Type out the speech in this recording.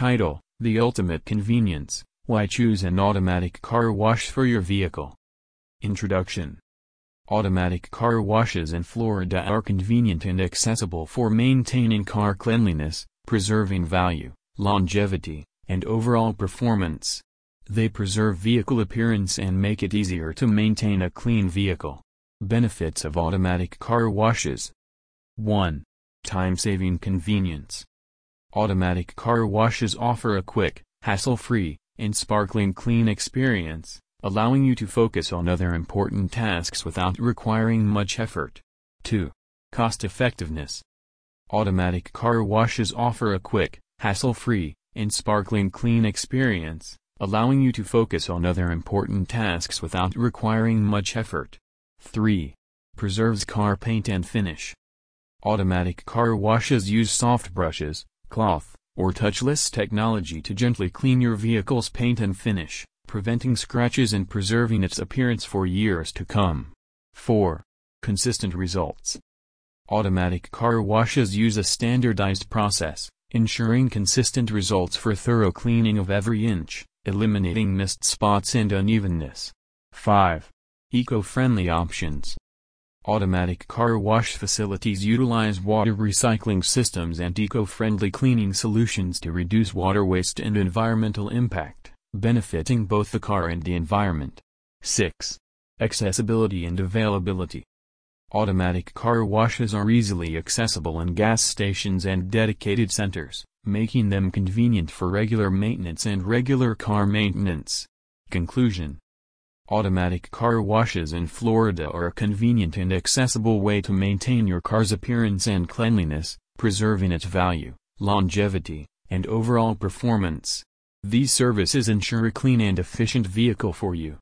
Title The Ultimate Convenience Why Choose an Automatic Car Wash for Your Vehicle. Introduction Automatic car washes in Florida are convenient and accessible for maintaining car cleanliness, preserving value, longevity, and overall performance. They preserve vehicle appearance and make it easier to maintain a clean vehicle. Benefits of automatic car washes 1. Time-saving convenience. Automatic car washes offer a quick, hassle-free, and sparkling clean experience, allowing you to focus on other important tasks without requiring much effort. 2. Cost-effectiveness. Automatic car washes offer a quick, hassle-free, and sparkling clean experience, allowing you to focus on other important tasks without requiring much effort. 3. Preserves car paint and finish. Automatic car washes use soft brushes, cloth, or touchless technology to gently clean your vehicle's paint and finish, preventing scratches and preserving its appearance for years to come. 4. Consistent results. Automatic car washes use a standardized process, ensuring consistent results for thorough cleaning of every inch, eliminating missed spots and unevenness. 5. Eco-friendly options. Automatic car wash facilities utilize water recycling systems and eco-friendly cleaning solutions to reduce water waste and environmental impact, benefiting both the car and the environment. 6. Accessibility and availability. Automatic car washes are easily accessible in gas stations and dedicated centers, making them convenient for regular maintenance and regular car maintenance. Conclusion Automatic car washes in Florida are a convenient and accessible way to maintain your car's appearance and cleanliness, preserving its value, longevity, and overall performance. These services ensure a clean and efficient vehicle for you.